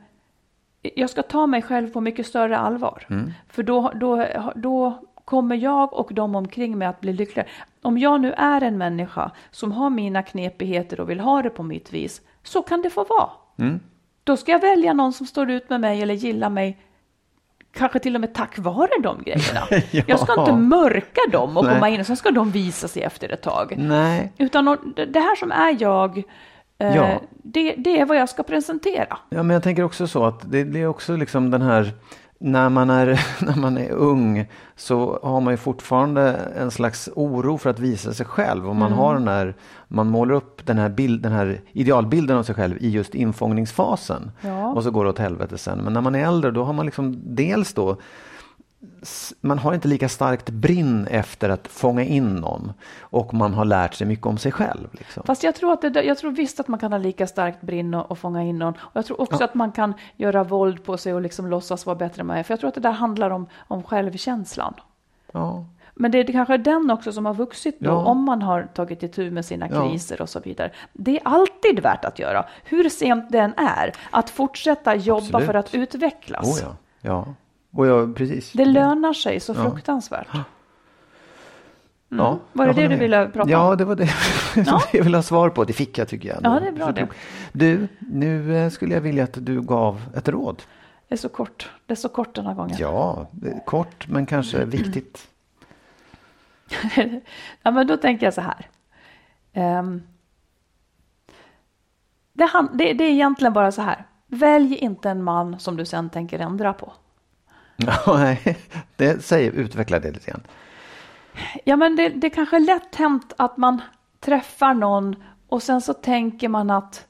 Jag ska ta mig själv på mycket större allvar. Mm. För då, då, då kommer jag och de omkring mig att bli lyckligare? Om jag nu är en människa som har mina knepigheter och vill ha det på mitt vis, så kan det få vara. Mm. Då ska jag välja någon som står ut med mig eller gillar mig Kanske till och med tack vare de grejerna. (laughs) Ja. Jag ska inte mörka dem och Nej. komma in och sen ska de visa sig efter ett tag. Nej. Utan det här som är jag, eh, Ja. det, det är vad jag ska presentera. Ja, men jag tänker också så att det, det är också liksom den här när man, är, (laughs) när man är ung så har man ju fortfarande en slags oro för att visa sig själv. Och man, Mm. har den här, man målar upp den här, bild, den här idealbilden av sig själv i just infångningsfasen. Ja. Och så går det åt helvete sen. Men när man är äldre då har man liksom dels då man har inte lika starkt brinn efter att fånga in någon. Och man har lärt sig mycket om sig själv. Liksom. Fast jag tror, att det, jag tror visst att man kan ha lika starkt brinn och, och fånga in någon. Och jag tror också att man kan göra våld på sig och liksom låtsas vara bättre än man är. För jag tror att det där handlar om, om självkänslan. Ja. Men det är kanske den också som har vuxit då, Ja. om man har tagit itu med sina Ja. kriser och så vidare. Det är alltid värt att göra, hur sent den är, att fortsätta jobba Absolut. för att utvecklas. Oh, ja. Ja. Och ja, precis. Det lönar sig så Ja. fruktansvärt. Ja, Var det jag det du med. ville prata ja, om? det var det (laughs) som jag ville ha svar på. Det fick jag tycker jag. Ja, det är bra det. Du, nu eh, skulle jag vilja att du gav ett råd. Det är så kort, det är så kort den här gången. Ja, kort men kanske viktigt. (laughs) ja, men då tänker jag så här. Ehm, det, det är egentligen bara så här. Välj inte en man som du sen tänker ändra på. (laughs) Nej, det säger, utveckla det lite grann. Ja, men det, det kanske är lätt hänt att man träffar någon och sen så tänker man att,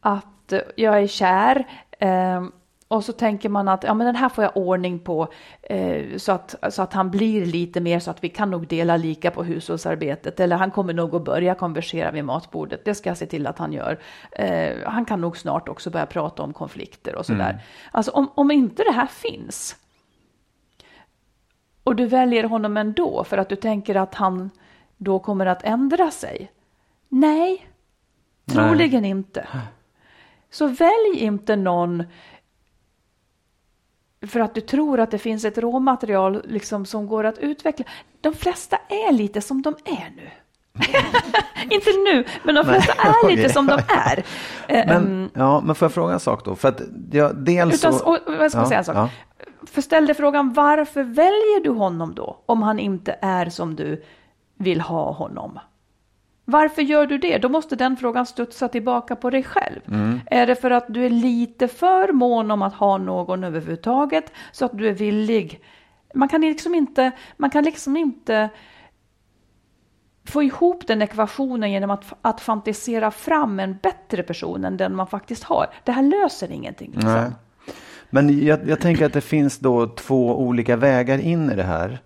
att eh, jag är kär. ehm, och så tänker man att ja, men den här får jag ordning på eh, så, att, så att han blir lite mer så att vi kan nog dela lika på hushållsarbetet. Eller han kommer nog att börja konversera vid matbordet. Det ska jag se till att han gör. Eh, han kan nog snart också börja prata om konflikter och sådär. Alltså om, om inte det här finns och du väljer honom ändå för att du tänker att han då kommer att ändra sig? Nej, troligen inte. Så välj inte någon för att du tror att det finns ett råmaterial liksom som går att utveckla. De flesta är lite som de är nu. (laughs) inte nu, men de flesta Nej, är lite som de är. Men, ja, men får jag fråga en sak då? För att jag, dels Utan, så... och, jag ska ja, säga en sak. ja. För ställ dig frågan, varför väljer du honom då? Om han inte är som du vill ha honom. Varför gör du det? Då måste den frågan studsa tillbaka på dig själv. Mm. Är det för att du är lite för mån om att ha någon överhuvudtaget så att du är villig? Man kan liksom inte, man kan liksom inte få ihop den ekvationen genom att, att fantisera fram en bättre person än den man faktiskt har. Det här löser ingenting. Liksom. Men jag, jag tänker att det finns då två olika vägar in i det här.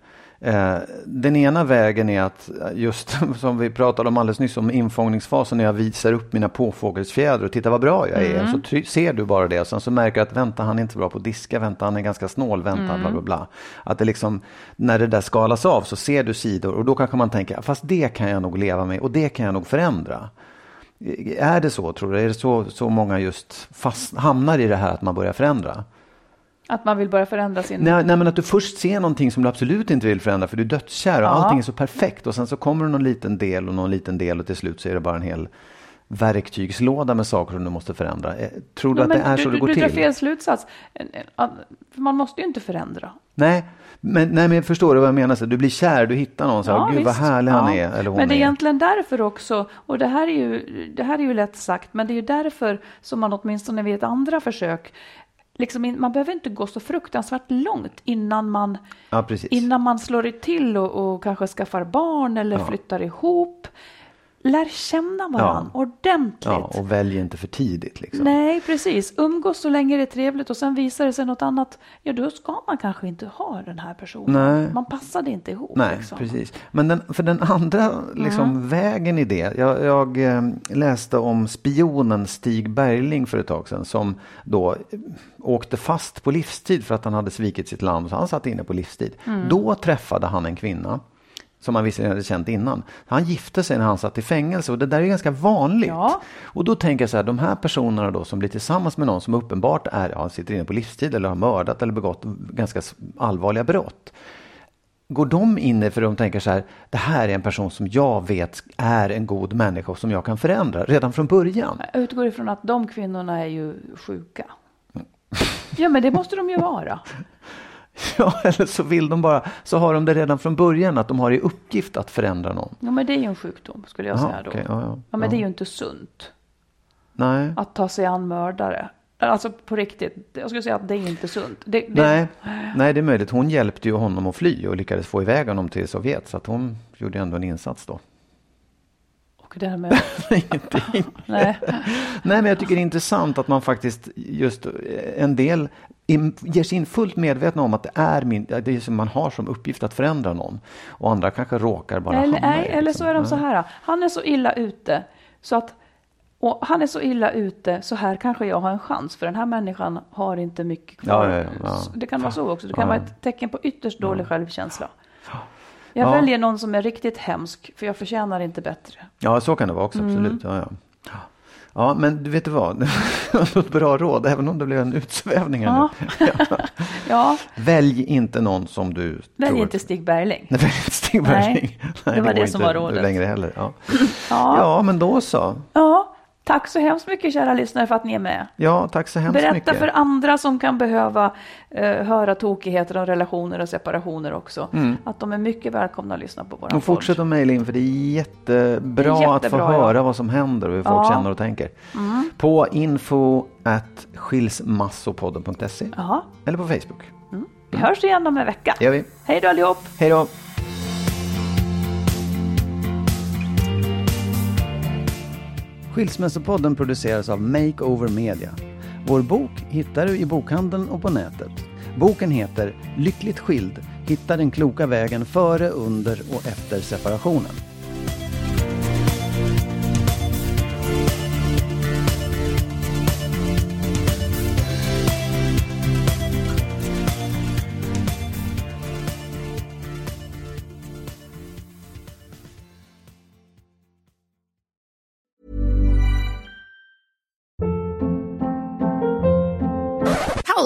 Eh, den ena vägen är att just (laughs) som vi pratade om alldeles nyss om infångningsfasen när jag visar upp mina påfågelsfjädrar och titta vad bra jag är. Så try- ser du bara det och sen så märker du att vänta han är inte bra på att diska, vänta han är ganska snål, vänta bla bla bla. Att det liksom, när det där skalas av så ser du sidor och då kanske man tänker fast det kan jag nog leva med och det kan jag nog förändra. Är det så tror du? Är det så, så många just fast, hamnar i det här att man börjar förändra? Att man vill börja förändra sin... Nej, nej, men att du först ser någonting som du absolut inte vill förändra för du är dödskär och Ja. allting är så perfekt och sen så kommer det någon liten del och någon liten del och till slut så är det bara en hel verktygslåda med saker som du måste förändra. Eh, Tror du Ja, att det är så du, det går du, till? Du drar fel slutsats. Man måste ju inte förändra. Nej, men, nej, men jag förstår vad jag menar. Så du blir kär, du hittar någon så här, gud vad härlig han Ja. är eller hon Men det är är. egentligen därför också, och det här, är ju, det här är ju lätt sagt, men det är ju därför som man åtminstone vid ett andra försök, liksom man behöver inte gå så fruktansvärt långt innan man, Ja, innan man slår till och, och kanske skaffar barn eller Ja. flyttar ihop. Lär känna varandra ordentligt. Ja, och välj inte för tidigt. Liksom. Nej, precis. Umgås så länge det är trevligt och sen visar det sig något annat. Ja, då ska man kanske inte ha den här personen. Nej. Man passade inte ihop. Nej, liksom. precis. Men den, för den andra liksom, vägen i det. Jag, jag eh, läste om spionen Stig Bergling för ett tag sedan som då eh, åkte fast på livstid för att han hade svikit sitt land. Så han satt inne på livstid. Då träffade han en kvinna som han visserligen hade känt innan. Han gifte sig när han satt i fängelse och det där är ganska vanligt. Ja. Och då tänker jag så här, de här personerna då som blir tillsammans med någon som uppenbart är, ja, sitter inne på livstid eller har mördat eller begått ganska allvarliga brott går de in i för de tänker så här, det här är en person som jag vet är en god människa och som jag kan förändra redan från början? Jag utgår ifrån att de kvinnorna är ju sjuka. Ja, men det måste de ju vara. (laughs) (laughs) Ja, eller så vill de bara, så har de det redan från början att de har i uppgift att förändra någon. Ja, men det är ju en sjukdom skulle jag Jaha, säga då. okej, ja, ja, men ja. det är ju inte sunt Nej. att ta sig an mördare. Alltså på riktigt, jag skulle säga att det är inte sunt. Det, det, Nej, nej, det är möjligt. Hon hjälpte ju honom att fly och lyckades få iväg honom till Sovjet. Så att hon gjorde ändå en insats då. Och det här med... (laughs) Ingenting. Nej. Nej, men jag tycker det är intressant att man faktiskt just en del ger sig in fullt medvetna om att det är, min, det är som man har som uppgift att förändra någon. Och andra kanske råkar bara Eller, hamna nej, i, eller liksom. så är de så här. Han är så illa ute så att och han är så illa ute så här kanske jag har en chans för den här människan har inte mycket kvar. Ja, ja, ja. Det kan vara så också. Det kan vara ett tecken på ytterst dålig självkänsla. Jag Ja. väljer någon som är riktigt hemsk för jag förtjänar inte bättre. Ja, så kan det vara också, Mm. absolut. Ja, ja. Ja, men du vet du vad? Det var ett bra råd, även om det blev en utsvävning här Ja. nu. (laughs) Ja, Välj inte någon som du välj tror... inte Stig Bergling. Nej, (laughs) välj inte Stig Bergling. Nej, det var går det som var rådet. längre heller. Ja. Ja. ja, men då så. Ja, tack så hemskt mycket kära lyssnare för att ni är med. Ja, tack så hemskt Berätta mycket. för andra som kan behöva eh, höra tokigheter om relationer och separationer också. Att de är mycket välkomna att lyssna på våran Och fortsätt att mejla in för det är jättebra, Det är att få jättebra, ja. höra vad som händer och hur folk Ja. Mm. känner och tänker. På info at skilsmassopodden.se eller på Facebook. vi hörs igen om en vecka. Det gör vi. Hej då allihop! Hej då! Skilsmässopodden produceras av Makeover Media. Vår bok hittar du i bokhandeln och på nätet. Boken heter Lyckligt skild. Hitta den kloka vägen före, under och efter separationen.